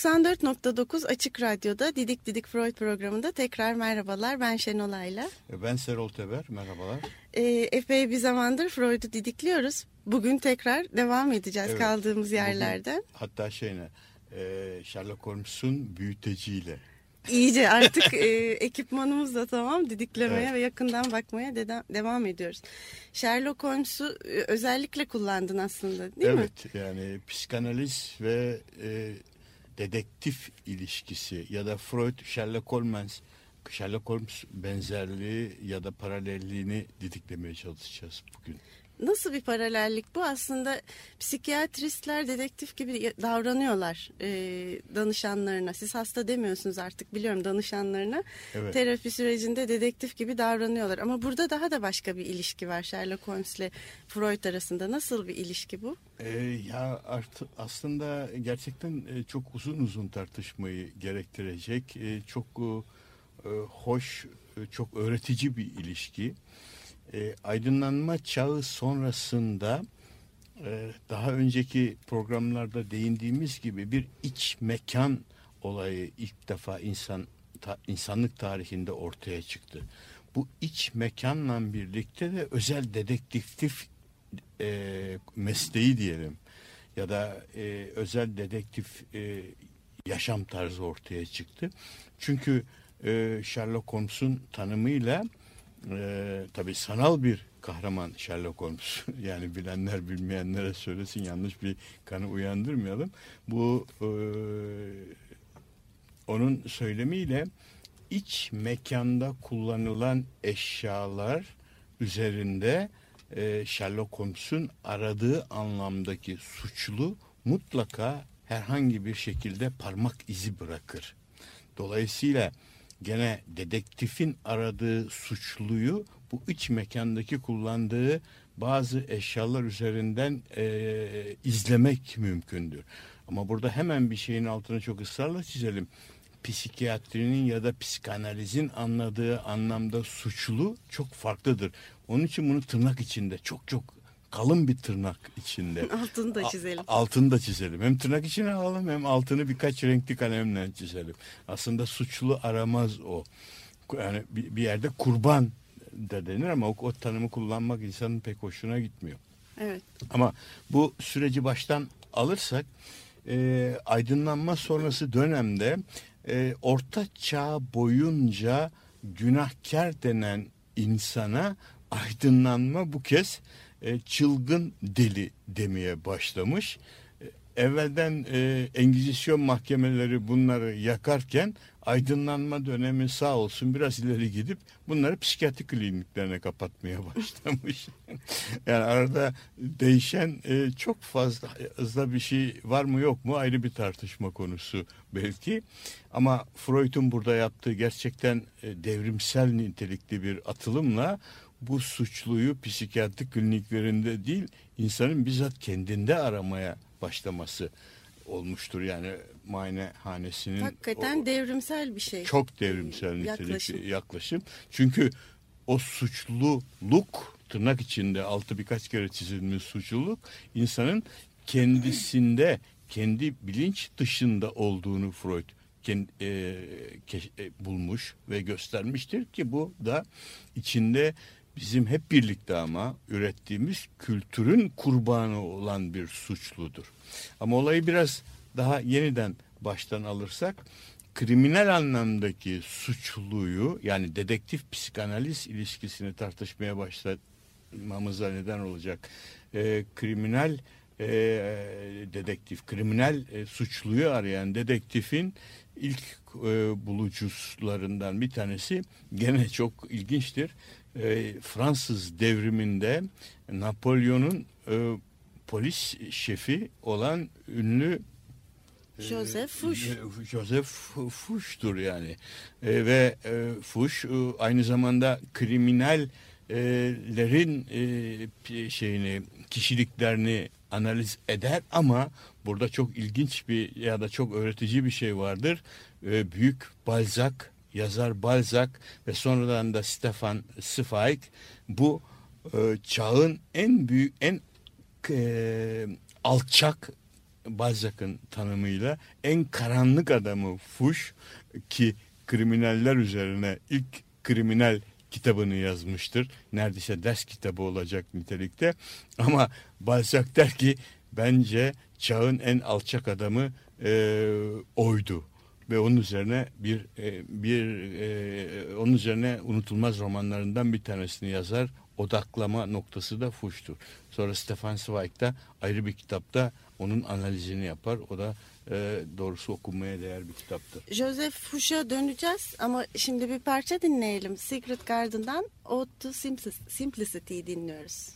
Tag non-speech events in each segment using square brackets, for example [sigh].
94.9 Açık Radyo'da Didik Didik Freud programında tekrar merhabalar. Ben Şenol Ayla. E, ben Serol Teber, merhabalar. E, epey bir zamandır Freud'u didikliyoruz. Bugün tekrar devam edeceğiz evet, kaldığımız yerlerden. Bugün, hatta şeyine, e, Sherlock Holmes'un büyüteciyle. İyice artık [laughs] e, ekipmanımız da tamam didiklemeye evet. ve yakından bakmaya de devam ediyoruz. Sherlock Holmes'u e, özellikle kullandın aslında değil evet, mi? Evet yani psikanaliz ve e, dedektif ilişkisi ya da Freud Sherlock Holmes Sherlock Holmes benzerliği ya da paralelliğini didiklemeye çalışacağız bugün. Nasıl bir paralellik bu? Aslında psikiyatristler dedektif gibi davranıyorlar e, danışanlarına. Siz hasta demiyorsunuz artık biliyorum danışanlarına. Evet. Terapi sürecinde dedektif gibi davranıyorlar. Ama burada daha da başka bir ilişki var Sherlock Holmes ile Freud arasında. Nasıl bir ilişki bu? E, ya artı, aslında gerçekten e, çok uzun uzun tartışmayı gerektirecek. E, çok e, hoş, çok öğretici bir ilişki e, aydınlanma çağı sonrasında e, daha önceki programlarda değindiğimiz gibi bir iç mekan olayı ilk defa insan ta, insanlık tarihinde ortaya çıktı. Bu iç mekanla birlikte de özel dedektif e, mesleği diyelim ya da e, özel dedektif e, yaşam tarzı ortaya çıktı. Çünkü e, Sherlock Holmes'un tanımıyla e, tabii sanal bir kahraman Sherlock Holmes. [laughs] yani bilenler bilmeyenlere söylesin yanlış bir kanı uyandırmayalım. Bu e, onun söylemiyle iç mekanda kullanılan eşyalar üzerinde e, Sherlock Holmes'un aradığı anlamdaki suçlu mutlaka herhangi bir şekilde parmak izi bırakır. Dolayısıyla gene dedektifin aradığı suçluyu bu iç mekandaki kullandığı bazı eşyalar üzerinden e, izlemek mümkündür. Ama burada hemen bir şeyin altını çok ısrarla çizelim. Psikiyatrinin ya da psikanalizin anladığı anlamda suçlu çok farklıdır. Onun için bunu tırnak içinde çok çok kalın bir tırnak içinde. [laughs] Altını da çizelim. Altını da çizelim. Hem tırnak içine alalım hem altını birkaç renkli kalemle çizelim. Aslında suçlu aramaz o. Yani bir yerde kurban da denir ama o, o tanımı kullanmak insanın pek hoşuna gitmiyor. Evet. Ama bu süreci baştan alırsak e, aydınlanma sonrası dönemde e, orta çağ boyunca günahkar denen insana aydınlanma bu kez e, çılgın deli demeye başlamış. E, evvelden e, Engizisyon mahkemeleri bunları yakarken aydınlanma dönemi sağ olsun biraz ileri gidip bunları psikiyatri kliniklerine kapatmaya [laughs] başlamış. yani arada değişen e, çok fazla hızla bir şey var mı yok mu ayrı bir tartışma konusu belki. Ama Freud'un burada yaptığı gerçekten e, devrimsel nitelikli bir atılımla bu suçluyu psikiyatri kliniklerinde değil insanın bizzat kendinde aramaya başlaması olmuştur. Yani muayenehanesinin hakikaten o, devrimsel bir şey. Çok devrimsel nitelikli yaklaşım. yaklaşım. Çünkü o suçluluk tırnak içinde altı birkaç kere çizilmiş suçluluk insanın kendisinde kendi bilinç dışında olduğunu Freud kendi, e, ke, e, bulmuş ve göstermiştir ki bu da içinde bizim hep birlikte ama ürettiğimiz kültürün kurbanı olan bir suçludur. Ama olayı biraz daha yeniden baştan alırsak kriminal anlamdaki suçluyu yani dedektif psikanaliz ilişkisini tartışmaya başlamamıza neden olacak e, kriminal e, dedektif, kriminal e, suçluyu arayan dedektifin ilk e, bulucularından bir tanesi gene çok ilginçtir e, Fransız devriminde Napolyon'un e, polis şefi olan ünlü Joseph Fuchs. Joseph Fuchs'tur yani. E, ve e, Fuchs e, aynı zamanda kriminallerin e, şeyini kişiliklerini analiz eder ama burada çok ilginç bir ya da çok öğretici bir şey vardır. E, büyük Balzac, yazar Balzac ve sonradan da Stefan Zweig bu e, çağın en büyük en e, alçak Balzac'ın tanımıyla en karanlık adamı Fuş ki kriminaller üzerine ilk kriminal kitabını yazmıştır. Neredeyse ders kitabı olacak nitelikte. Ama Balzac der ki bence çağın en alçak adamı e, oydu ve onun üzerine bir e, bir e, onun üzerine unutulmaz romanlarından bir tanesini yazar. Odaklama noktası da Fuş'tur. Sonra Stefan Zweig da ayrı bir kitapta onun analizini yapar. O da e, doğrusu okunmaya değer bir kitaptır. Joseph Fuchs'a döneceğiz ama şimdi bir parça dinleyelim. Secret Garden'dan Ode to Simplicity'yi dinliyoruz.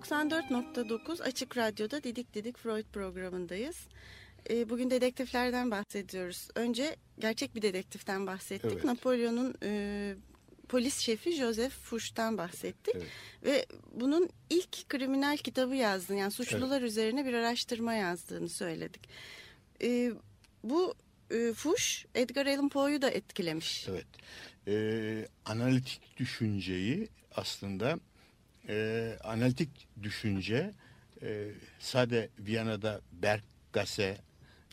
94.9 Açık Radyo'da Didik Didik Freud programındayız. Ee, bugün dedektiflerden bahsediyoruz. Önce gerçek bir dedektiften bahsettik. Evet. Napolyon'un e, polis şefi Joseph Fuchs'tan bahsettik. Evet. Ve bunun ilk kriminal kitabı yazdığını yani suçlular evet. üzerine bir araştırma yazdığını söyledik. Ee, bu e, Fuchs Edgar Allan Poe'yu da etkilemiş. Evet. Ee, analitik düşünceyi aslında e, analitik düşünce e, sade Viyana'da Berggasse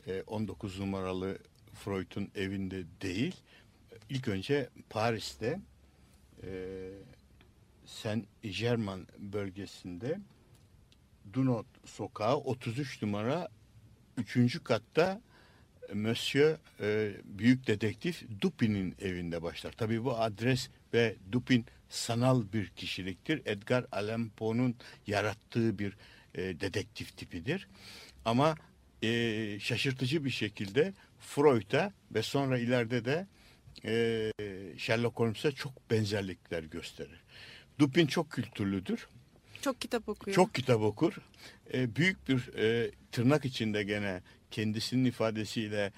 e, 19 numaralı Freud'un evinde değil. İlk önce Paris'te e, Saint Germain bölgesinde Dunot sokağı 33 numara 3. katta Monsieur e, Büyük Dedektif Dupin'in evinde başlar. Tabii bu adres ve Dupin sanal bir kişiliktir. Edgar Allan Poe'nun yarattığı bir e, dedektif tipidir. Ama e, şaşırtıcı bir şekilde Freud'a ve sonra ileride de e, Sherlock Holmes'a çok benzerlikler gösterir. Dupin çok kültürlüdür. Çok kitap okuyor. Çok kitap okur. E, büyük bir e, tırnak içinde gene kendisinin ifadesiyle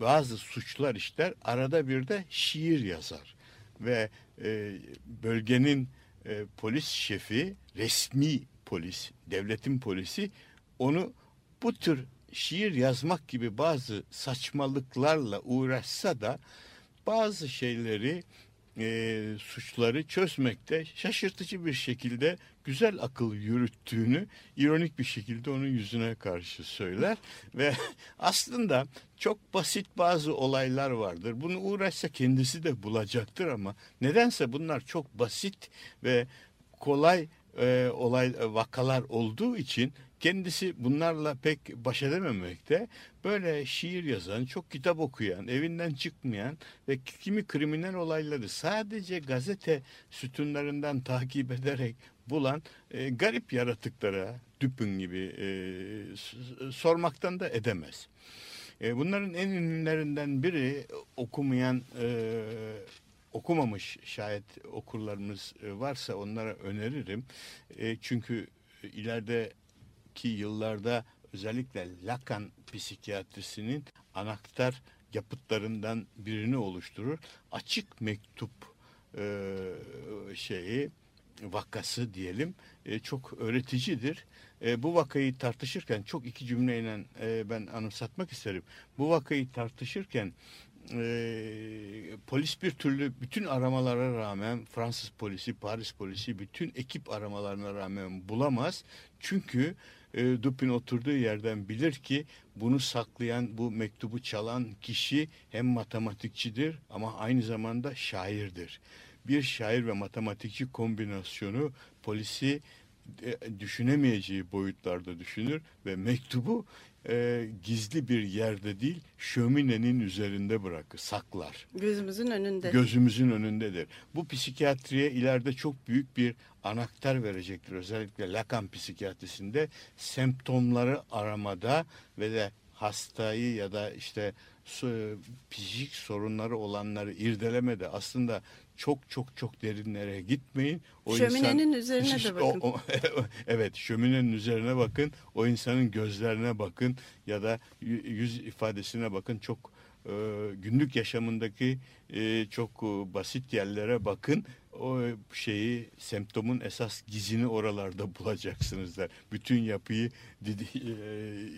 bazı suçlar işler. Arada bir de şiir yazar. Ve e, bölgenin e, polis şefi, resmi polis, devletin polisi onu bu tür şiir yazmak gibi bazı saçmalıklarla uğraşsa da bazı şeyleri e, suçları çözmekte şaşırtıcı bir şekilde güzel akıl yürüttüğünü ironik bir şekilde onun yüzüne karşı söyler ve [laughs] aslında çok basit bazı olaylar vardır. Bunu uğraşsa kendisi de bulacaktır ama nedense bunlar çok basit ve kolay e, olay vakalar olduğu için kendisi bunlarla pek baş edememekte. Böyle şiir yazan, çok kitap okuyan, evinden çıkmayan ve kimi kriminal olayları sadece gazete sütunlarından takip ederek bulan e, garip yaratıklara, Düpün gibi e, sormaktan da edemez. E, bunların en ünlülerinden biri okumayan e, okumamış şayet okurlarımız e, varsa onlara öneririm. E, çünkü ilerideki yıllarda özellikle Lacan psikiyatrisinin anahtar yapıtlarından birini oluşturur. Açık mektup e, şeyi vakası diyelim e, çok öğreticidir. E, bu vakayı tartışırken çok iki cümleyle e, ben anımsatmak isterim. Bu vakayı tartışırken e, polis bir türlü bütün aramalara rağmen Fransız polisi, Paris polisi bütün ekip aramalarına rağmen bulamaz. Çünkü Dupin oturduğu yerden bilir ki bunu saklayan, bu mektubu çalan kişi hem matematikçidir ama aynı zamanda şairdir. Bir şair ve matematikçi kombinasyonu polisi e, düşünemeyeceği boyutlarda düşünür ve mektubu e, gizli bir yerde değil şöminenin üzerinde bırakır, saklar. Gözümüzün önünde. Gözümüzün önündedir. Bu psikiyatriye ileride çok büyük bir anahtar verecektir. Özellikle Lacan psikiyatrisinde semptomları aramada ve de hastayı ya da işte psikik sorunları olanları irdelemede aslında çok çok çok derinlere gitmeyin. O şöminenin insan, üzerine de [laughs] bakın. O, o, [laughs] evet şöminenin üzerine bakın. O insanın gözlerine bakın ya da yüz ifadesine bakın. Çok e, günlük yaşamındaki e, çok e, basit yerlere bakın. O şeyi semptomun esas gizini oralarda [laughs] bulacaksınızlar. Bütün yapıyı didi, e,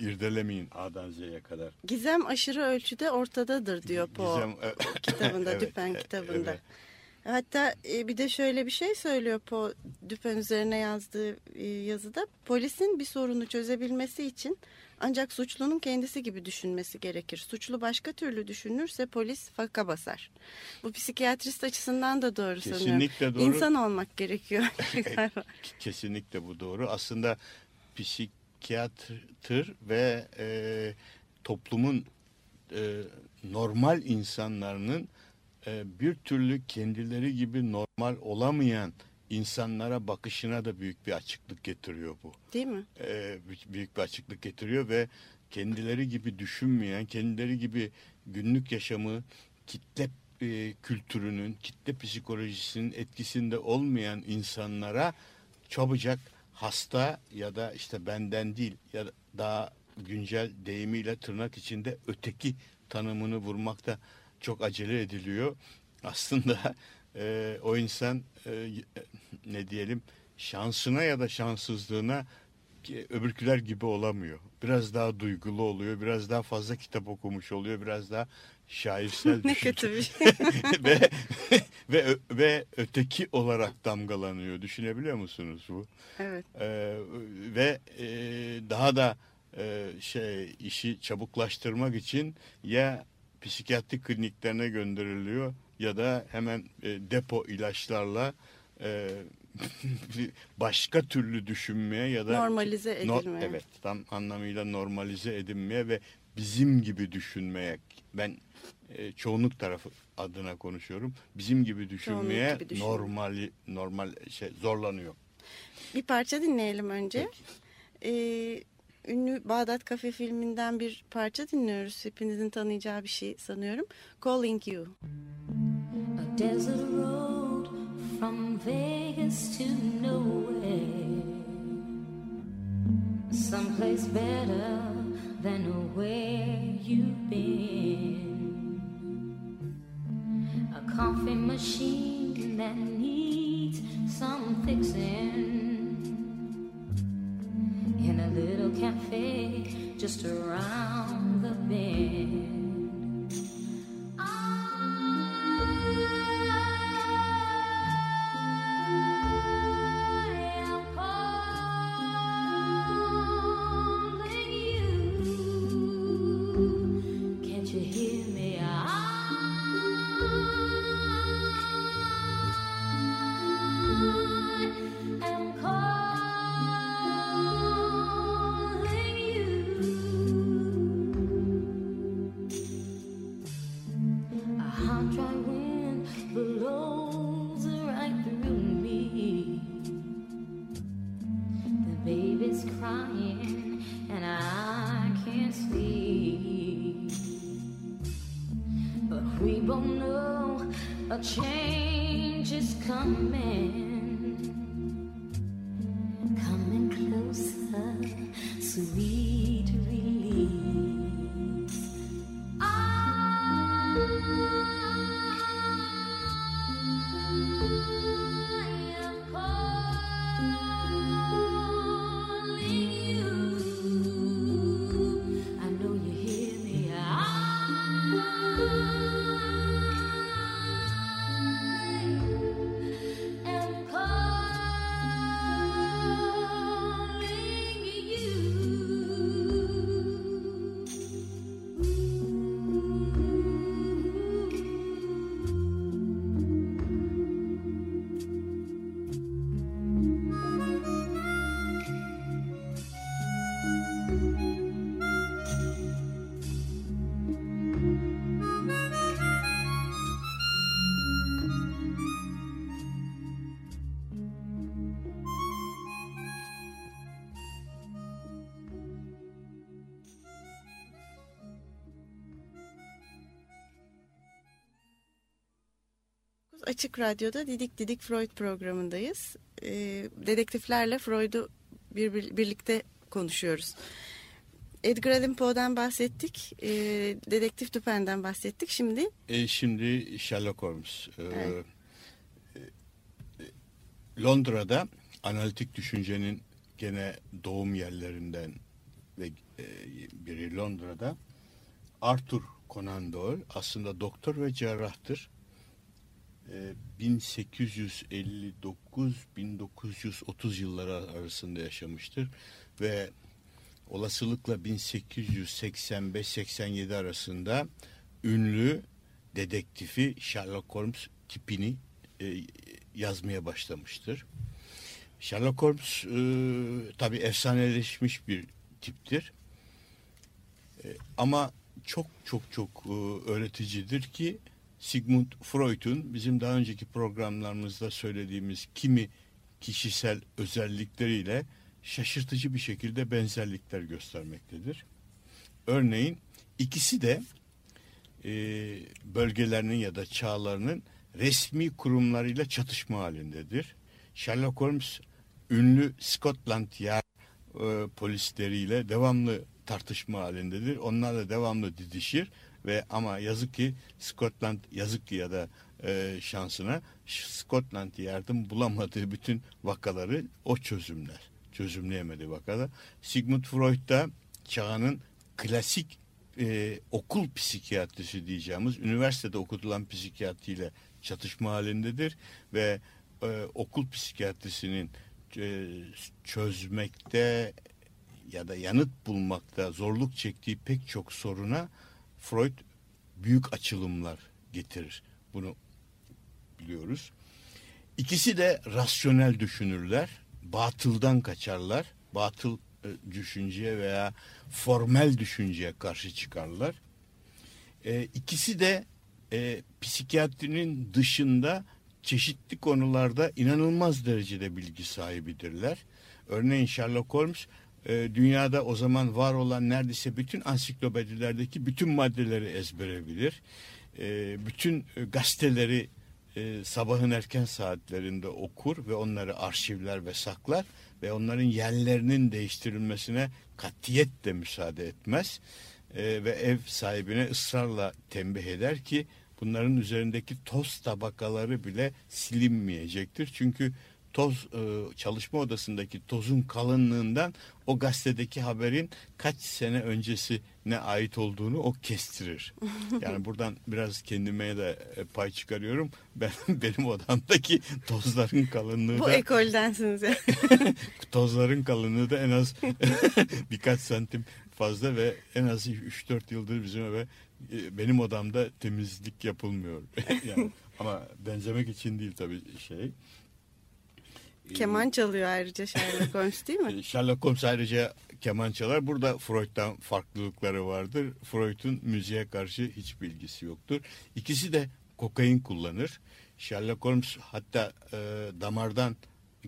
irdelemeyin A'dan Z'ye kadar. Gizem aşırı ölçüde ortadadır diyor Poe Gizem, kitabında, evet, Düpen kitabında. Evet. Hatta e, bir de şöyle bir şey söylüyor Po Düpen üzerine yazdığı e, yazıda. Polisin bir sorunu çözebilmesi için ancak suçlunun kendisi gibi düşünmesi gerekir. Suçlu başka türlü düşünürse polis faka basar. Bu psikiyatrist açısından da doğru Kesinlikle sanıyorum. doğru. İnsan olmak gerekiyor. [laughs] Kesinlikle bu doğru. Aslında psikiyatr ve e, toplumun e, normal insanların e, bir türlü kendileri gibi normal olamayan insanlara bakışına da büyük bir açıklık getiriyor bu. Değil mi? E, büyük bir açıklık getiriyor ve kendileri gibi düşünmeyen, kendileri gibi günlük yaşamı kitle e, kültürünün, kitle psikolojisinin etkisinde olmayan insanlara çabucak hasta ya da işte benden değil ya da daha güncel deyimiyle tırnak içinde öteki tanımını vurmakta çok acele ediliyor. Aslında e, o insan e, ne diyelim şansına ya da şanssızlığına öbürküler gibi olamıyor. Biraz daha duygulu oluyor, biraz daha fazla kitap okumuş oluyor, biraz daha şairsel [laughs] ne kötü bir şey. [laughs] ve, ve ve öteki olarak damgalanıyor. Düşünebiliyor musunuz bu? Evet. Ee, ve e, daha da e, şey işi çabuklaştırmak için ya psikiyatri kliniklerine gönderiliyor ya da hemen e, depo ilaçlarla e, [laughs] başka türlü düşünmeye ya da Normalize edilmeye. evet tam anlamıyla normalize edilmeye ve bizim gibi düşünmeye ben e, çoğunluk tarafı adına konuşuyorum. Bizim gibi düşünmeye gibi düşünmeye. normali normal şey zorlanıyor. Bir parça dinleyelim önce. Ee, ünlü Bağdat Kafe filminden bir parça dinliyoruz. Hepinizin tanıyacağı bir şey sanıyorum. Calling You. A desert road from Vegas to nowhere. Someplace better than where you've been. A coffee machine that needs some fixing. In a little cafe just around the bend. people know a change is coming. Açık Radyo'da Didik Didik Freud programındayız. Ee, dedektiflerle Freud'u bir, bir- birlikte konuşuyoruz. Edgar Allan Poe'dan bahsettik. Ee, Dedektif Dupin'den bahsettik. Şimdi E, şimdi Sherlock Holmes. e, Evet. e, Londra'da analitik düşüncenin gene doğum yerlerinden ve e, biri Londra'da Arthur Conan Doyle aslında doktor ve cerrahtır. E, 1859-1930 yılları arasında yaşamıştır ve olasılıkla 1885-87 arasında ünlü dedektifi Sherlock Holmes tipini e, yazmaya başlamıştır. Sherlock Holmes e, tabi efsaneleşmiş bir tiptir. E, ama çok çok çok öğreticidir ki Sigmund Freud'un bizim daha önceki programlarımızda söylediğimiz kimi kişisel özellikleriyle şaşırtıcı bir şekilde benzerlikler göstermektedir. Örneğin ikisi de e, bölgelerinin ya da çağlarının resmi kurumlarıyla çatışma halindedir. Sherlock Holmes ünlü Scotland Yard e, polisleriyle devamlı tartışma halindedir. Onlarla devamlı didişir ve ama yazık ki Scotland yazık ki ya da e, şansına Scotland Yard'ın bulamadığı bütün vakaları o çözümler. Çözümleyemedi vakada. Sigmund Freud da çağının klasik e, okul psikiyatrisi diyeceğimiz üniversitede okutulan psikiyatriyle çatışma halindedir ve e, okul psikiyatrisinin e, çözmekte ya da yanıt bulmakta zorluk çektiği pek çok soruna Freud büyük açılımlar getirir. Bunu biliyoruz. İkisi de rasyonel düşünürler. Batıldan kaçarlar. Batıl e, düşünceye veya formel düşünceye karşı çıkarlar. E, ikisi de e, psikiyatrinin dışında çeşitli konularda inanılmaz derecede bilgi sahibidirler. Örneğin Sherlock Holmes e, dünyada o zaman var olan neredeyse bütün ansiklopedilerdeki bütün maddeleri ezbere bilir. E, bütün e, gazeteleri e, sabahın erken saatlerinde okur ve onları arşivler ve saklar ve onların yerlerinin değiştirilmesine katiyet de müsaade etmez. E, ve ev sahibine ısrarla tembih eder ki bunların üzerindeki toz tabakaları bile silinmeyecektir. Çünkü toz e, çalışma odasındaki tozun kalınlığından o gazetedeki haberin kaç sene öncesine ait olduğunu o kestirir. [laughs] Yani buradan biraz kendime de e, pay çıkarıyorum. Ben [laughs] benim odamdaki tozların kalınlığı Bu da ekoldensiniz ya. [laughs] tozların kalınlığı da en az birkaç santim fazla ve en az 3-4 yıldır bizim eve e, benim odamda temizlik yapılmıyor. yani, ama benzemek için değil tabii şey. Keman çalıyor ayrıca Sherlock Holmes değil mi? [laughs] Sherlock Holmes ayrıca keman çalar. Burada Freud'dan farklılıkları vardır. Freud'un müziğe karşı hiç bilgisi yoktur. İkisi de kokain kullanır. Sherlock Holmes hatta e, damardan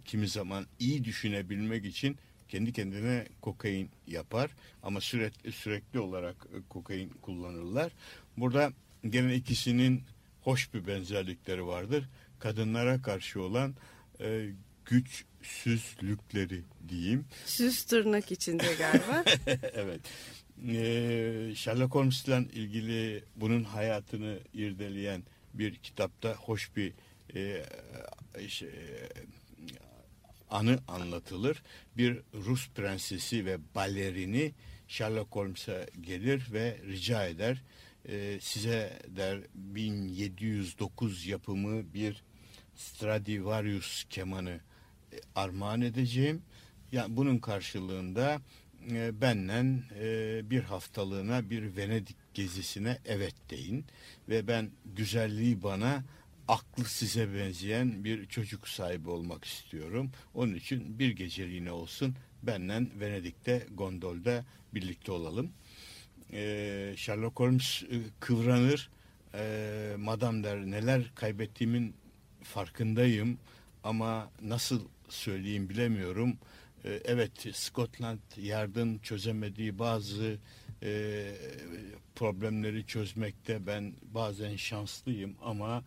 kimi zaman iyi düşünebilmek için kendi kendine kokain yapar. Ama sürekli sürekli olarak e, kokain kullanırlar. Burada gene ikisinin hoş bir benzerlikleri vardır. Kadınlara karşı olan e, güçsüzlükleri diyeyim. Süs tırnak içinde galiba. [laughs] evet. Ee, Sherlock Holmes'la ilgili bunun hayatını irdeleyen bir kitapta hoş bir e, şey, anı anlatılır. Bir Rus prensesi ve balerini Sherlock Holmes'a gelir ve rica eder. E, size der 1709 yapımı bir Stradivarius kemanı e, armağan edeceğim. Yani bunun karşılığında e, benden e, bir haftalığına bir Venedik gezisine evet deyin ve ben güzelliği bana aklı size benzeyen bir çocuk sahibi olmak istiyorum. Onun için bir geceliğine olsun benden Venedik'te gondolda birlikte olalım. E, Sherlock Holmes e, kıvranır. E, Madam der neler kaybettiğimin farkındayım ama nasıl söyleyeyim bilemiyorum. E, evet Scotland Yard'ın çözemediği bazı e, problemleri çözmekte ben bazen şanslıyım ama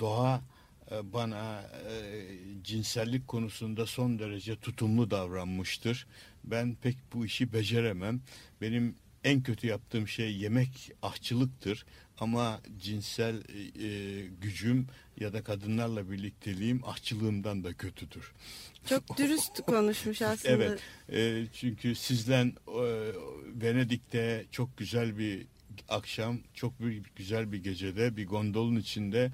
doğa e, bana e, cinsellik konusunda son derece tutumlu davranmıştır. Ben pek bu işi beceremem. Benim en kötü yaptığım şey yemek ahçılıktır ama cinsel e, gücüm ya da kadınlarla birlikteliğim ahçılığımdan da kötüdür. Çok [laughs] dürüst konuşmuş aslında. Evet e, çünkü sizden e, Venedik'te çok güzel bir akşam çok bir, güzel bir gecede bir gondolun içinde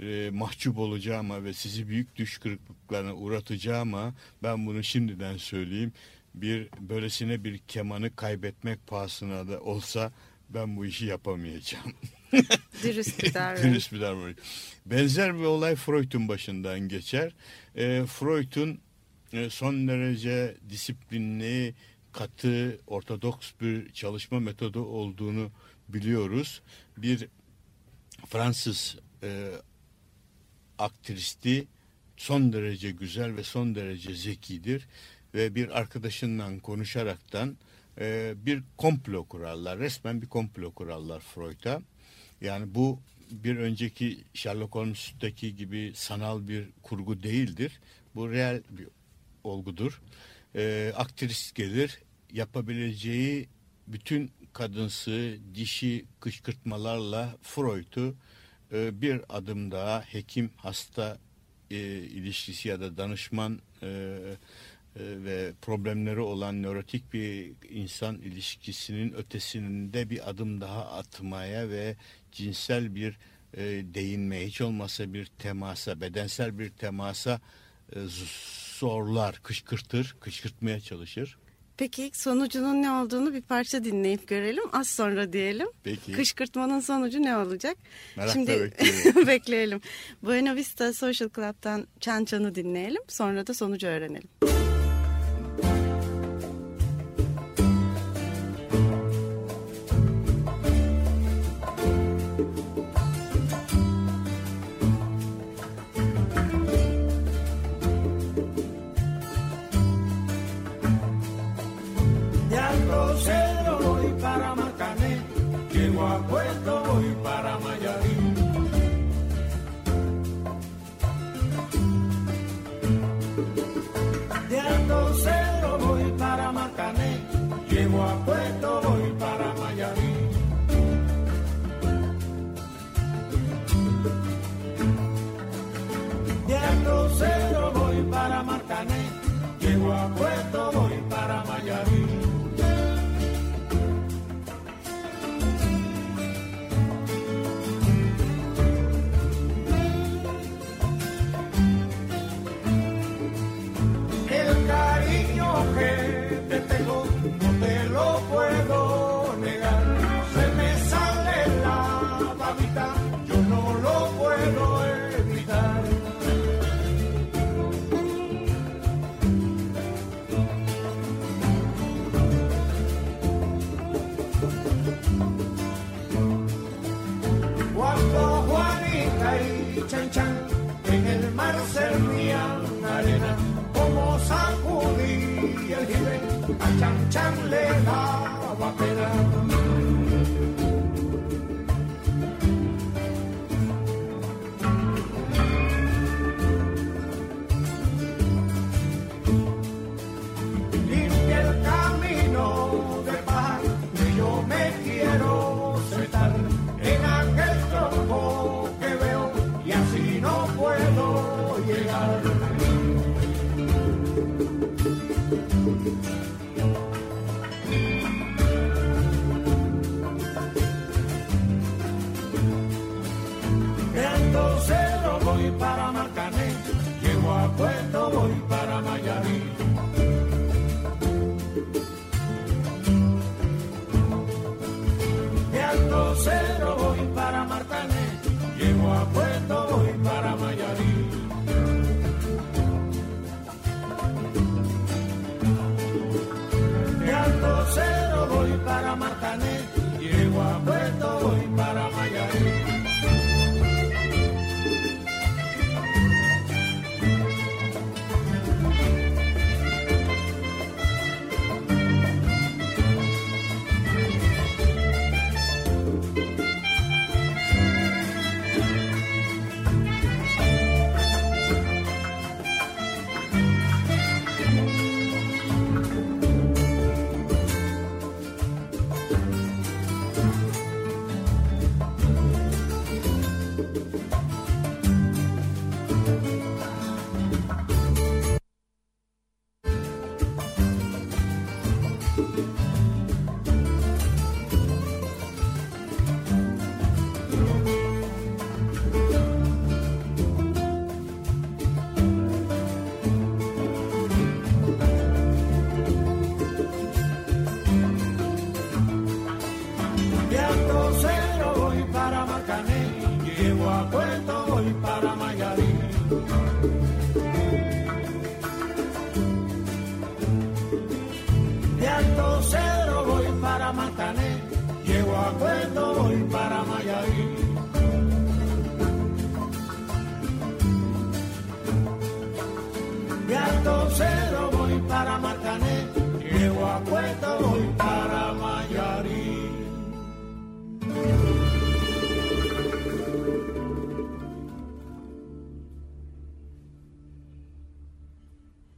e, mahcup olacağıma ve sizi büyük düş kırıklıklarına uğratacağıma ben bunu şimdiden söyleyeyim bir böylesine bir kemanı kaybetmek pahasına da olsa ben bu işi yapamayacağım. [laughs] Dürüst bir davranış. [laughs] Dürüst bir davranış. Benzer bir olay Freud'un başından geçer. E, Freud'un e, son derece disiplinli, katı, ortodoks bir çalışma metodu olduğunu biliyoruz. Bir Fransız e, aktristi son derece güzel ve son derece zekidir ve bir arkadaşından konuşaraktan e, bir komplo kurarlar. Resmen bir komplo kurarlar Freud'a. Yani bu bir önceki Sherlock Holmes'taki gibi sanal bir kurgu değildir. Bu real bir olgudur. E, aktris gelir yapabileceği bütün kadınsı dişi kışkırtmalarla Freud'u e, bir adım daha hekim hasta e, ilişkisi ya da danışman e, e, ve problemleri olan nörotik bir insan ilişkisinin ötesinde bir adım daha atmaya ve cinsel bir e, değinme hiç olmasa bir temasa bedensel bir temasa e, zorlar kışkırtır kışkırtmaya çalışır. Peki sonucunun ne olduğunu bir parça dinleyip görelim az sonra diyelim. Peki. Kışkırtmanın sonucu ne olacak? Merakla Şimdi bekleyelim. [laughs] bekleyelim. Buena Vista Social Club'tan Çan Çan'ı dinleyelim sonra da sonucu öğrenelim.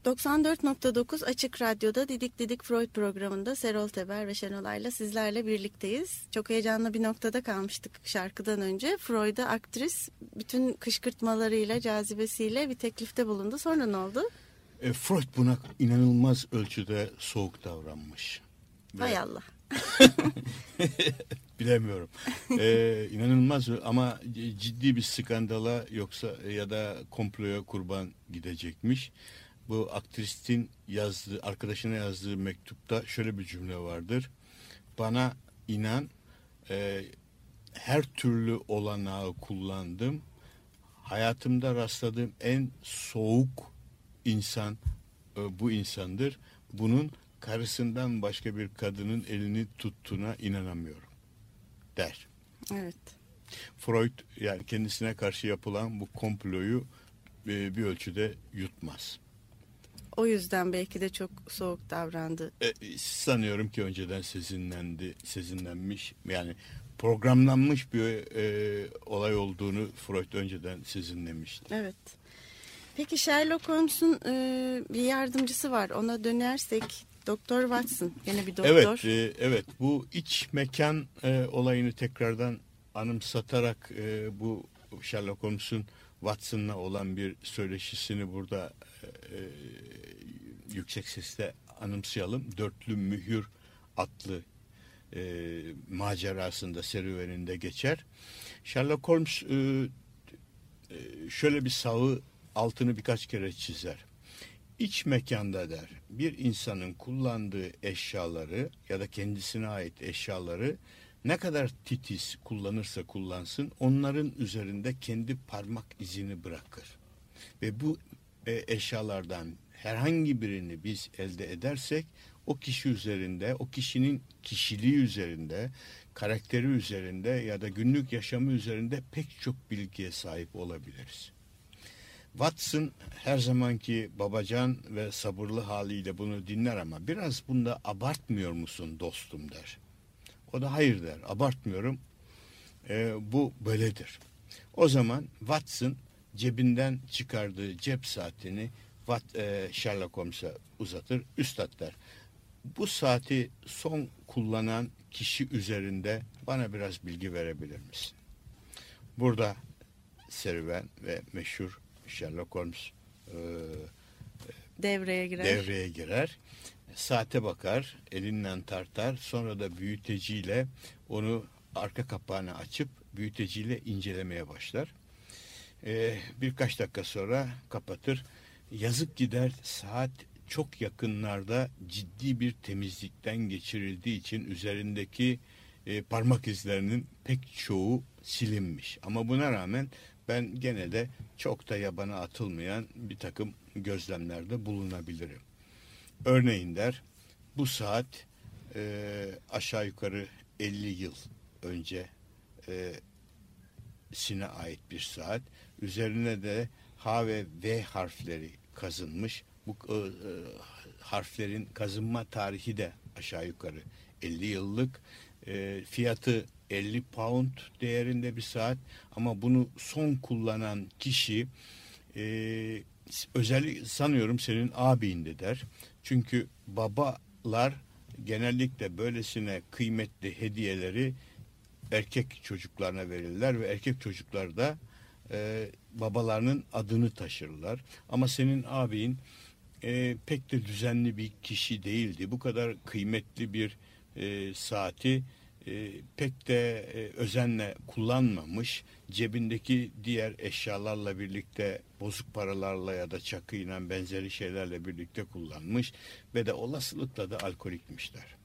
94.9 Açık Radyo'da Didik Didik Freud programında Serol Teber ve Şenolay'la sizlerle birlikteyiz. Çok heyecanlı bir noktada kalmıştık şarkıdan önce. Freud'a aktris bütün kışkırtmalarıyla, cazibesiyle bir teklifte bulundu. Sonra ne oldu? E, Freud buna inanılmaz ölçüde soğuk davranmış. Ve... Hay Allah. [laughs] Bilemiyorum. Ee, inanılmaz ama ciddi bir skandala yoksa ya da komploya kurban gidecekmiş. Bu aktristin yazdığı, arkadaşına yazdığı mektupta şöyle bir cümle vardır. Bana inan e, her türlü olanağı kullandım. Hayatımda rastladığım en soğuk insan e, bu insandır. Bunun karısından başka bir kadının elini tuttuğuna inanamıyorum der. Evet. Freud yani kendisine karşı yapılan bu komployu e, bir ölçüde yutmaz. O yüzden belki de çok soğuk davrandı. E, sanıyorum ki önceden sezinlendi, sezinlenmiş yani programlanmış bir e, olay olduğunu Freud önceden sezinlemişti. Evet. Peki Sherlock Holmes'un e, bir yardımcısı var. Ona dönersek Doktor Watson. Yine bir doktor. Evet, e, evet. Bu iç mekan e, olayını tekrardan anımsatarak e, bu Sherlock Holmes'un Watson'la olan bir söyleşisini burada e, e, yüksek sesle anımsayalım. Dörtlü Mühür adlı e, macerasında serüveninde geçer. Sherlock Holmes e, e, şöyle bir sağı altını birkaç kere çizer. İç mekanda der bir insanın kullandığı eşyaları ya da kendisine ait eşyaları ne kadar titiz kullanırsa kullansın onların üzerinde kendi parmak izini bırakır. Ve bu e, eşyalardan herhangi birini biz elde edersek o kişi üzerinde, o kişinin kişiliği üzerinde, karakteri üzerinde ya da günlük yaşamı üzerinde pek çok bilgiye sahip olabiliriz. Watson her zamanki babacan ve sabırlı haliyle bunu dinler ama biraz bunda abartmıyor musun dostum der. O da hayır der abartmıyorum e, bu böyledir. O zaman Watson cebinden çıkardığı cep saatini Wat, e, Sherlock Holmes'a uzatır. Üstad der bu saati son kullanan kişi üzerinde bana biraz bilgi verebilir misin? Burada serüven ve meşhur Sherlock Holmes e, devreye girer. devreye girer. Saate bakar, elinden tartar, sonra da büyüteciyle onu arka kapağını açıp büyüteciyle incelemeye başlar. Ee, birkaç dakika sonra kapatır. Yazık gider saat çok yakınlarda ciddi bir temizlikten geçirildiği için üzerindeki e, parmak izlerinin pek çoğu silinmiş. Ama buna rağmen ben gene de çok da yabana atılmayan bir takım gözlemlerde bulunabilirim. Örneğin der bu saat e, aşağı yukarı 50 yıl önce e, sine ait bir saat. Üzerine de H ve V harfleri kazınmış. Bu e, e, harflerin kazınma tarihi de aşağı yukarı 50 yıllık. E, fiyatı 50 pound değerinde bir saat ama bunu son kullanan kişi e, özellikle sanıyorum senin abindi der. Çünkü babalar genellikle böylesine kıymetli hediyeleri erkek çocuklarına verirler ve erkek çocuklar da e, babalarının adını taşırlar. Ama senin abin e, pek de düzenli bir kişi değildi. Bu kadar kıymetli bir e, saati e, pek de e, özenle kullanmamış. Cebindeki diğer eşyalarla birlikte bozuk paralarla ya da çakıyla benzeri şeylerle birlikte kullanmış ve de olasılıkla da alkolikmişler.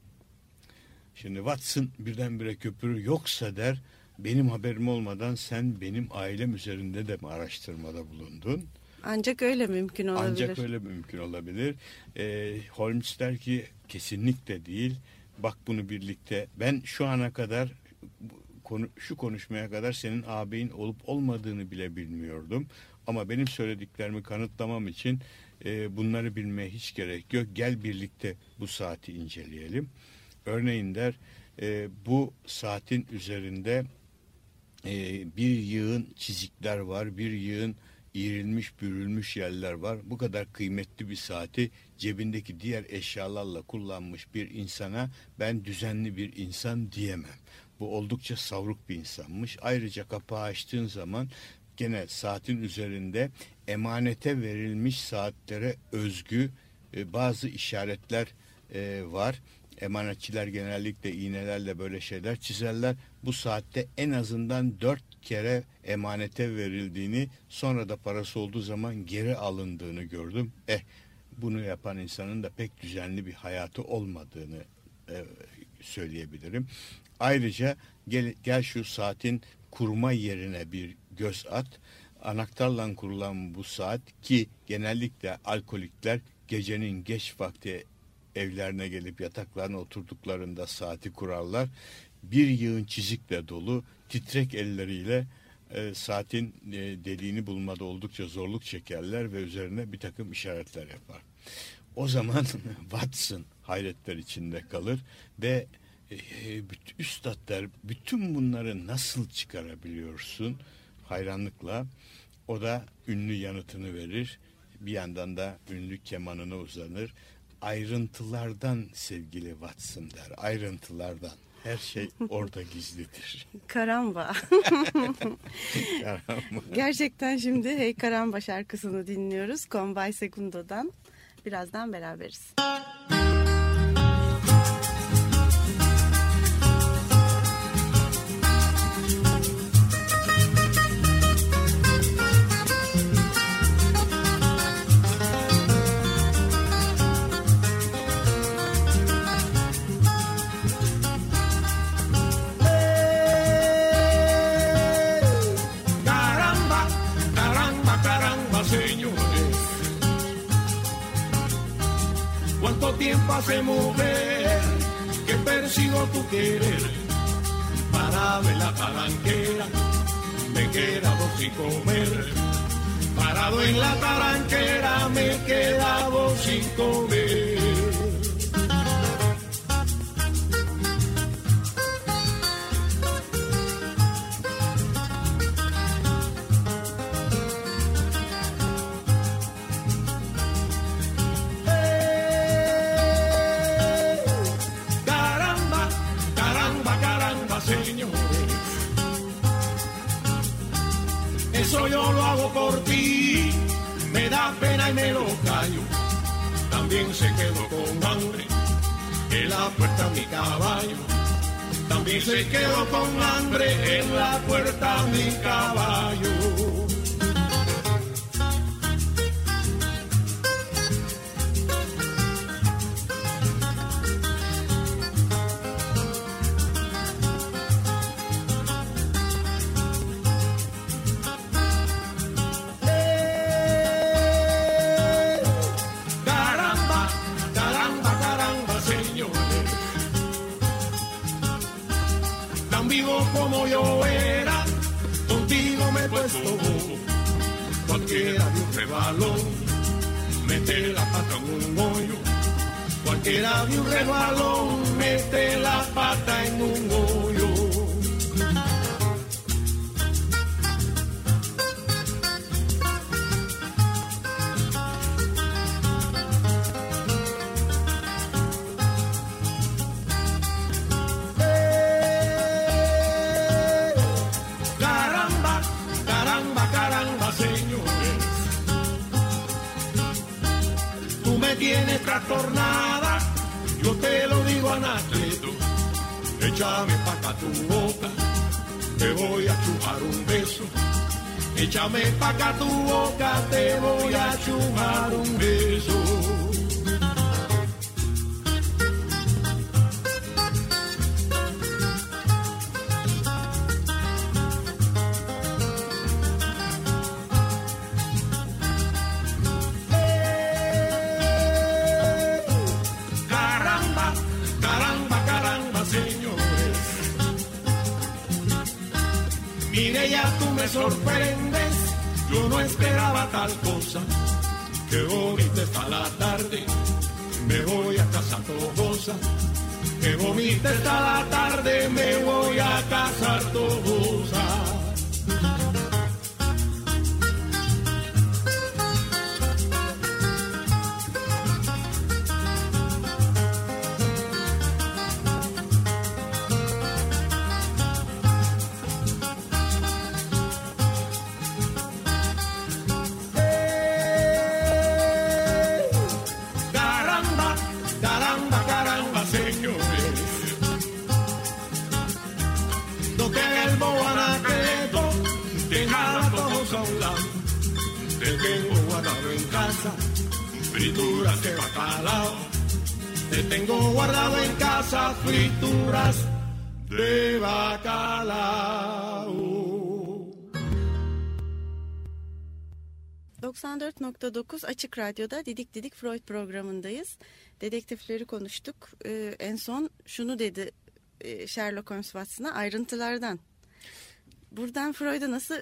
Şimdi Watson birdenbire köpürür yoksa der benim haberim olmadan sen benim ailem üzerinde de araştırmada bulundun? Ancak öyle mümkün olabilir. Ancak öyle mümkün olabilir. Ee, Holmes der ki kesinlikle değil. Bak bunu birlikte. Ben şu ana kadar konu, şu konuşmaya kadar senin ağabeyin olup olmadığını bile bilmiyordum. Ama benim söylediklerimi kanıtlamam için e, bunları bilmeye hiç gerek yok. Gel birlikte bu saati inceleyelim. Örneğin der e, bu saatin üzerinde e, bir yığın çizikler var, bir yığın iğrilmiş bürülmüş yerler var. Bu kadar kıymetli bir saati cebindeki diğer eşyalarla kullanmış bir insana ben düzenli bir insan diyemem. Bu oldukça savruk bir insanmış. Ayrıca kapağı açtığın zaman gene saatin üzerinde emanete verilmiş saatlere özgü e, bazı işaretler e, var. Emanetçiler genellikle iğnelerle böyle şeyler çizerler. Bu saatte en azından dört kere emanete verildiğini sonra da parası olduğu zaman geri alındığını gördüm. Eh bunu yapan insanın da pek düzenli bir hayatı olmadığını e, söyleyebilirim. Ayrıca gel, gel şu saatin kurma yerine bir göz at. Anahtarla kurulan bu saat ki genellikle alkolikler gecenin geç vakti evlerine gelip yataklarına oturduklarında saati kurarlar. Bir yığın çizikle dolu titrek elleriyle e, saatin e, deliğini bulmada oldukça zorluk çekerler ve üzerine bir takım işaretler yapar. O zaman [laughs] Watson hayretler içinde kalır ve e, büt- üstadlar bütün bunları nasıl çıkarabiliyorsun? hayranlıkla o da ünlü yanıtını verir. Bir yandan da ünlü kemanına uzanır. Ayrıntılardan sevgili Watson der ayrıntılardan her şey orada gizlidir. [laughs] [laughs] Karamba. Gerçekten şimdi Hey Karamba şarkısını dinliyoruz. Combay Secundo'dan. Birazdan beraberiz. Caramba, tiempo hace mujer que persigo tu querer? Para ver la talanquera, me quedado sin comer. Parado en la talanquera, me quedado sin comer. Yo lo hago por ti, me da pena y me lo callo. También se quedó con hambre, en la puerta mi caballo. También se quedó con hambre, en la puerta mi caballo. Mete la pata en un hoyo. Cualquiera de un rebalón, mete la pata en un hoyo. Échame pa' acá tu boca, te voy a chupar un beso. Caramba, caramba, caramba, señores. Mire, ya tú me sorprendes. Yo no esperaba tal cosa. Qué bonita está la tarde. Me voy a casa tobosa. Qué bonita está la tarde. Me voy a casar tobosa. 94.9 Açık Radyo'da Didik Didik Freud programındayız. Dedektifleri konuştuk. Ee, en son şunu dedi e, Sherlock Holmes Watson'a ayrıntılardan. Buradan Freud'a nasıl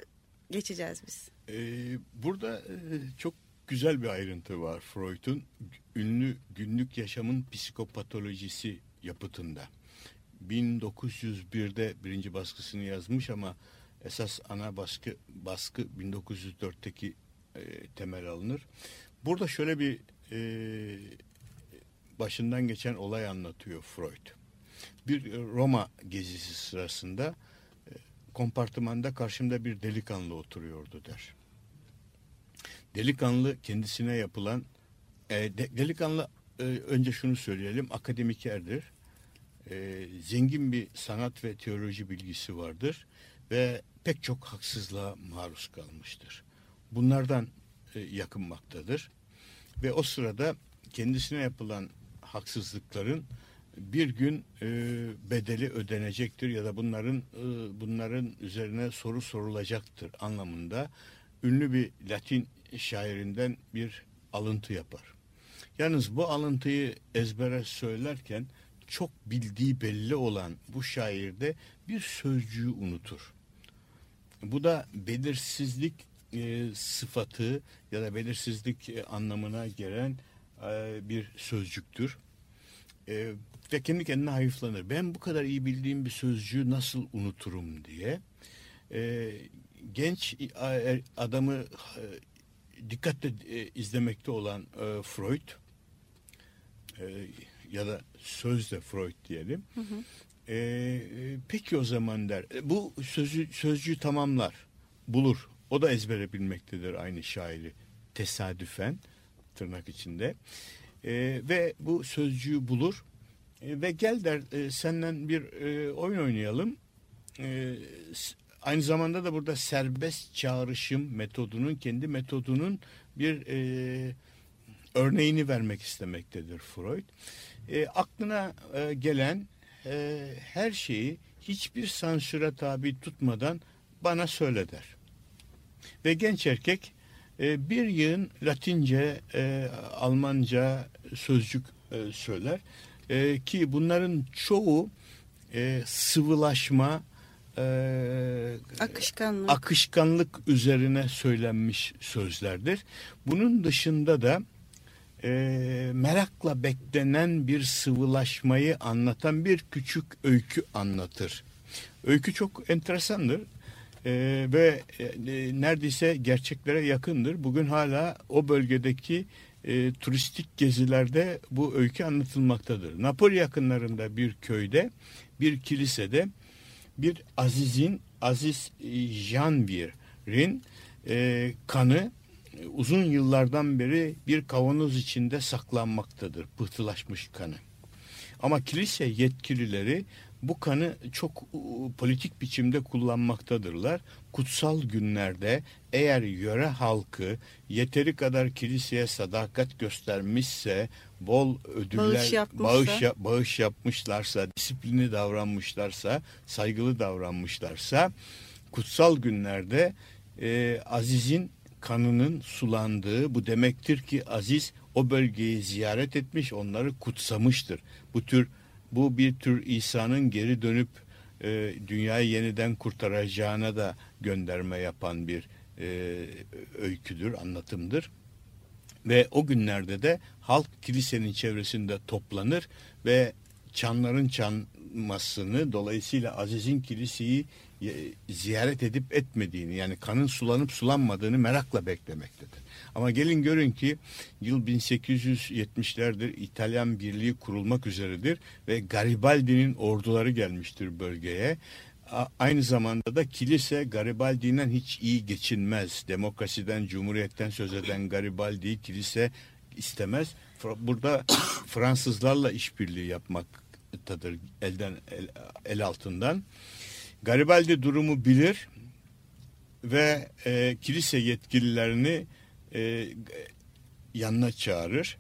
geçeceğiz biz? Ee, burada e, çok güzel bir ayrıntı var Freud'un ünlü günlük yaşamın psikopatolojisi yapıtında. 1901'de birinci baskısını yazmış ama esas ana baskı baskı 1904'teki e, temel alınır. Burada şöyle bir e, başından geçen olay anlatıyor Freud. Bir Roma gezisi sırasında e, kompartımanda karşımda bir delikanlı oturuyordu der. Delikanlı kendisine yapılan e, de, delikanlı e, önce şunu söyleyelim akademikerdir. E, zengin bir sanat ve teoloji bilgisi vardır ve pek çok haksızlığa maruz kalmıştır. Bunlardan e, yakınmaktadır ve o sırada kendisine yapılan haksızlıkların bir gün e, bedeli ödenecektir ya da bunların e, bunların üzerine soru sorulacaktır anlamında ünlü bir Latin şairinden bir alıntı yapar. Yalnız bu alıntıyı ezbere söylerken çok bildiği belli olan bu şairde bir sözcüğü unutur. Bu da belirsizlik e, sıfatı ya da belirsizlik e, anlamına gelen e, bir sözcüktür. E, ve kendi kendine hayıflanır. Ben bu kadar iyi bildiğim bir sözcüğü nasıl unuturum diye. E, genç e, adamı e, dikkatle e, izlemekte olan e, Freud e, ya da sözde Freud diyelim. Hı hı. E, peki o zaman der. E, bu sözü, sözcüğü tamamlar, bulur. O da ezbere bilmektedir aynı şairi tesadüfen tırnak içinde. E, ve bu sözcüğü bulur e, ve gel der e, senden bir e, oyun oynayalım. E, aynı zamanda da burada serbest çağrışım metodunun kendi metodunun bir e, örneğini vermek istemektedir Freud. E, aklına e, gelen e, her şeyi hiçbir sansüre tabi tutmadan bana söyle der. Ve genç erkek e, bir yığın Latince, e, Almanca sözcük e, söyler. E, ki bunların çoğu e, sıvılaşma, e, akışkanlık. akışkanlık üzerine söylenmiş sözlerdir. Bunun dışında da e, merakla beklenen bir sıvılaşmayı anlatan bir küçük öykü anlatır. Öykü çok enteresandır e, ve e, neredeyse gerçeklere yakındır. Bugün hala o bölgedeki e, turistik gezilerde bu öykü anlatılmaktadır. Napoli yakınlarında bir köyde, bir kilisede bir Aziz'in, Aziz Janvir'in e, kanı uzun yıllardan beri bir kavanoz içinde saklanmaktadır. Pıhtılaşmış kanı. Ama kilise yetkilileri bu kanı çok politik biçimde kullanmaktadırlar. Kutsal günlerde eğer yöre halkı yeteri kadar kiliseye sadakat göstermişse, bol ödüller, bağış, yapmışsa. bağış, bağış yapmışlarsa, disiplini davranmışlarsa, saygılı davranmışlarsa, kutsal günlerde e, Aziz'in kanının sulandığı bu demektir ki Aziz o bölgeyi ziyaret etmiş, onları kutsamıştır. Bu tür bu bir tür İsa'nın geri dönüp e, dünyayı yeniden kurtaracağına da gönderme yapan bir e, öyküdür, anlatımdır. Ve o günlerde de halk kilisenin çevresinde toplanır ve çanların çanmasını dolayısıyla Aziz'in kiliseyi e, ziyaret edip etmediğini yani kanın sulanıp sulanmadığını merakla beklemektedir. Ama gelin görün ki yıl 1870'lerdir İtalyan Birliği kurulmak üzeredir ve Garibaldi'nin orduları gelmiştir bölgeye. Aynı zamanda da kilise Garibaldi'den hiç iyi geçinmez. Demokrasiden, cumhuriyetten söz eden Garibaldi'yi kilise istemez. Burada [coughs] Fransızlarla işbirliği yapmaktadır elden el, el altından. Garibaldi durumu bilir ve e, kilise yetkililerini e, yanına çağırır.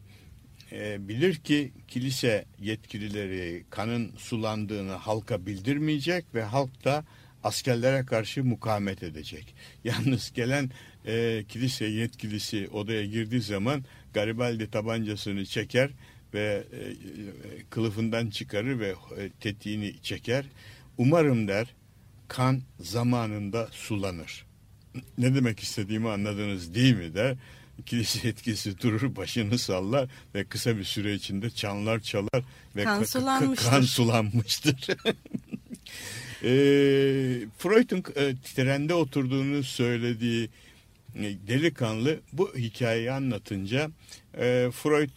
E, bilir ki kilise yetkilileri kanın sulandığını halka bildirmeyecek ve halk da askerlere karşı mukavemet edecek. [laughs] Yalnız gelen e, kilise yetkilisi odaya girdiği zaman Garibaldi tabancasını çeker ve e, kılıfından çıkarır ve e, tetiğini çeker. Umarım der kan zamanında sulanır. Ne demek istediğimi anladınız değil mi der. Kilise etkisi durur başını sallar ve kısa bir süre içinde çanlar çalar ve Kan ka- ka- sulanmıştır. kan sulanmıştır. [laughs] e, Freud'un e, trende oturduğunu söylediği e, delikanlı bu hikayeyi anlatınca e, Freud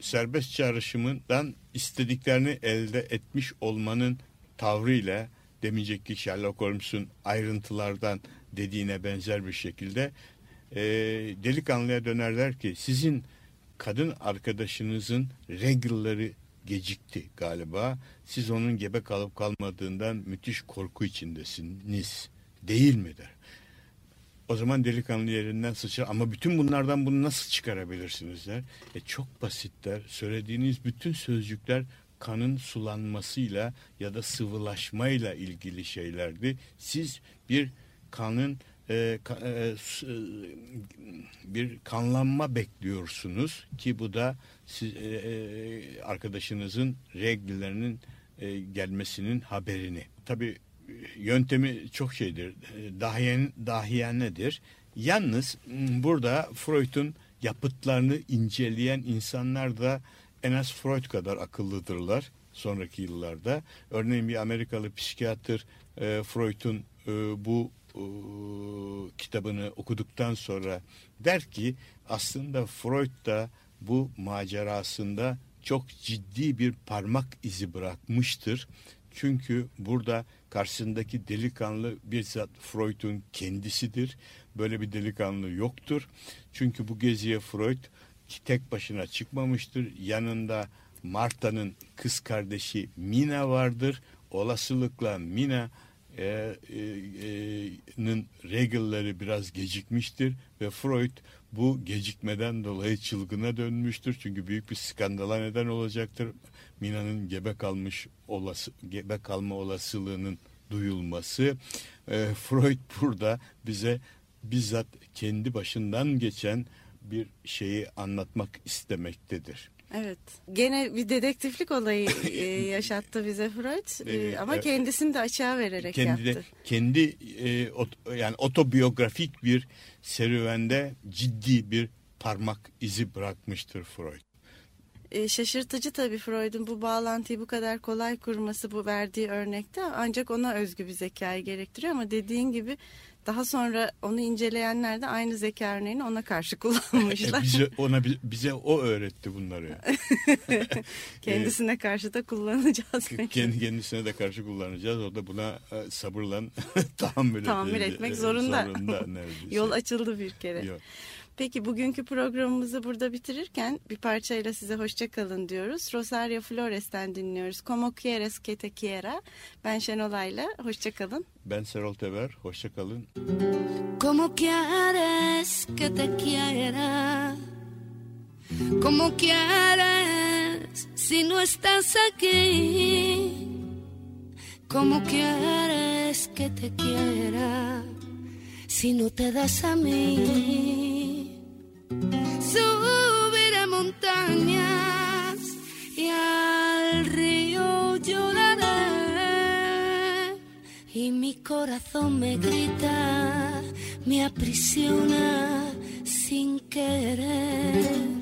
serbest çağrışımından istediklerini elde etmiş olmanın tavrıyla demeyecek Sherlock Holmes'un ayrıntılardan dediğine benzer bir şekilde e, delikanlıya dönerler ki sizin kadın arkadaşınızın regelleri gecikti galiba. Siz onun gebe kalıp kalmadığından müthiş korku içindesiniz. Değil mi der. O zaman delikanlı yerinden sıçrar ama bütün bunlardan bunu nasıl çıkarabilirsiniz der. E çok basitler. Söylediğiniz bütün sözcükler kanın sulanmasıyla ya da sıvılaşmayla ilgili şeylerdi. Siz bir kanın e, ka- e, e, bir kanlanma bekliyorsunuz ki bu da siz, e, e, arkadaşınızın regellerinin e, gelmesinin haberini. Tabii yöntemi çok şeydir. E, Dahiyen, dahiyanedir. Yalnız burada Freud'un yapıtlarını inceleyen insanlar da en az Freud kadar akıllıdırlar sonraki yıllarda. Örneğin bir Amerikalı psikiyatr e, Freud'un e, bu e, kitabını okuduktan sonra der ki aslında Freud da bu macerasında çok ciddi bir parmak izi bırakmıştır. Çünkü burada karşısındaki delikanlı bizzat Freud'un kendisidir. Böyle bir delikanlı yoktur. Çünkü bu geziye Freud tek başına çıkmamıştır. Yanında Marta'nın kız kardeşi Mina vardır. Olasılıkla Mina e, e, nın regelleri biraz gecikmiştir ve Freud bu gecikmeden dolayı çılgına dönmüştür. Çünkü büyük bir skandala neden olacaktır. Mina'nın gebe kalmış olası gebe kalma olasılığının duyulması. E, Freud burada bize bizzat kendi başından geçen bir şeyi anlatmak istemektedir. Evet. Gene bir dedektiflik olayı [coughs] e, yaşattı bize Freud. E, Evet, ama evet. kendisini de açığa vererek kendi yaptı. kendi e, ot- yani otobiyografik bir serüvende ciddi bir parmak izi bırakmıştır Freud. E, şaşırtıcı tabii Freud'un bu bağlantıyı bu kadar kolay kurması bu verdiği örnekte ancak ona özgü bir zekayı gerektiriyor ama dediğin gibi daha sonra onu inceleyenler de aynı zeka örneğini ona karşı [laughs] E, kullanmışlar. bize ona bi- bize o öğretti bunları. [laughs] Kendisine karşı da kullanacağız. Kendi kendisine de karşı kullanacağız. O da buna e, sabırla [laughs] tahammül, Tahammül etmek e, zorunda. zorunda. Yol açıldı bir kere. Yok. Peki bugünkü programımızı burada bitirirken bir parçayla size hoşça kalın diyoruz. Rosario Flores'ten dinliyoruz. Como quieres que te quiera. Ben Şenolay'la hoşça kalın. Ben Serol Teber. Hoşça kalın. ¿Cómo quieres que te quiera? ¿Cómo quieres si no estás aquí? ¿Cómo quieres que te quiera si no te das a mí? Subiré montañas y al río lloraré y mi corazón me grita, me aprisiona sin querer.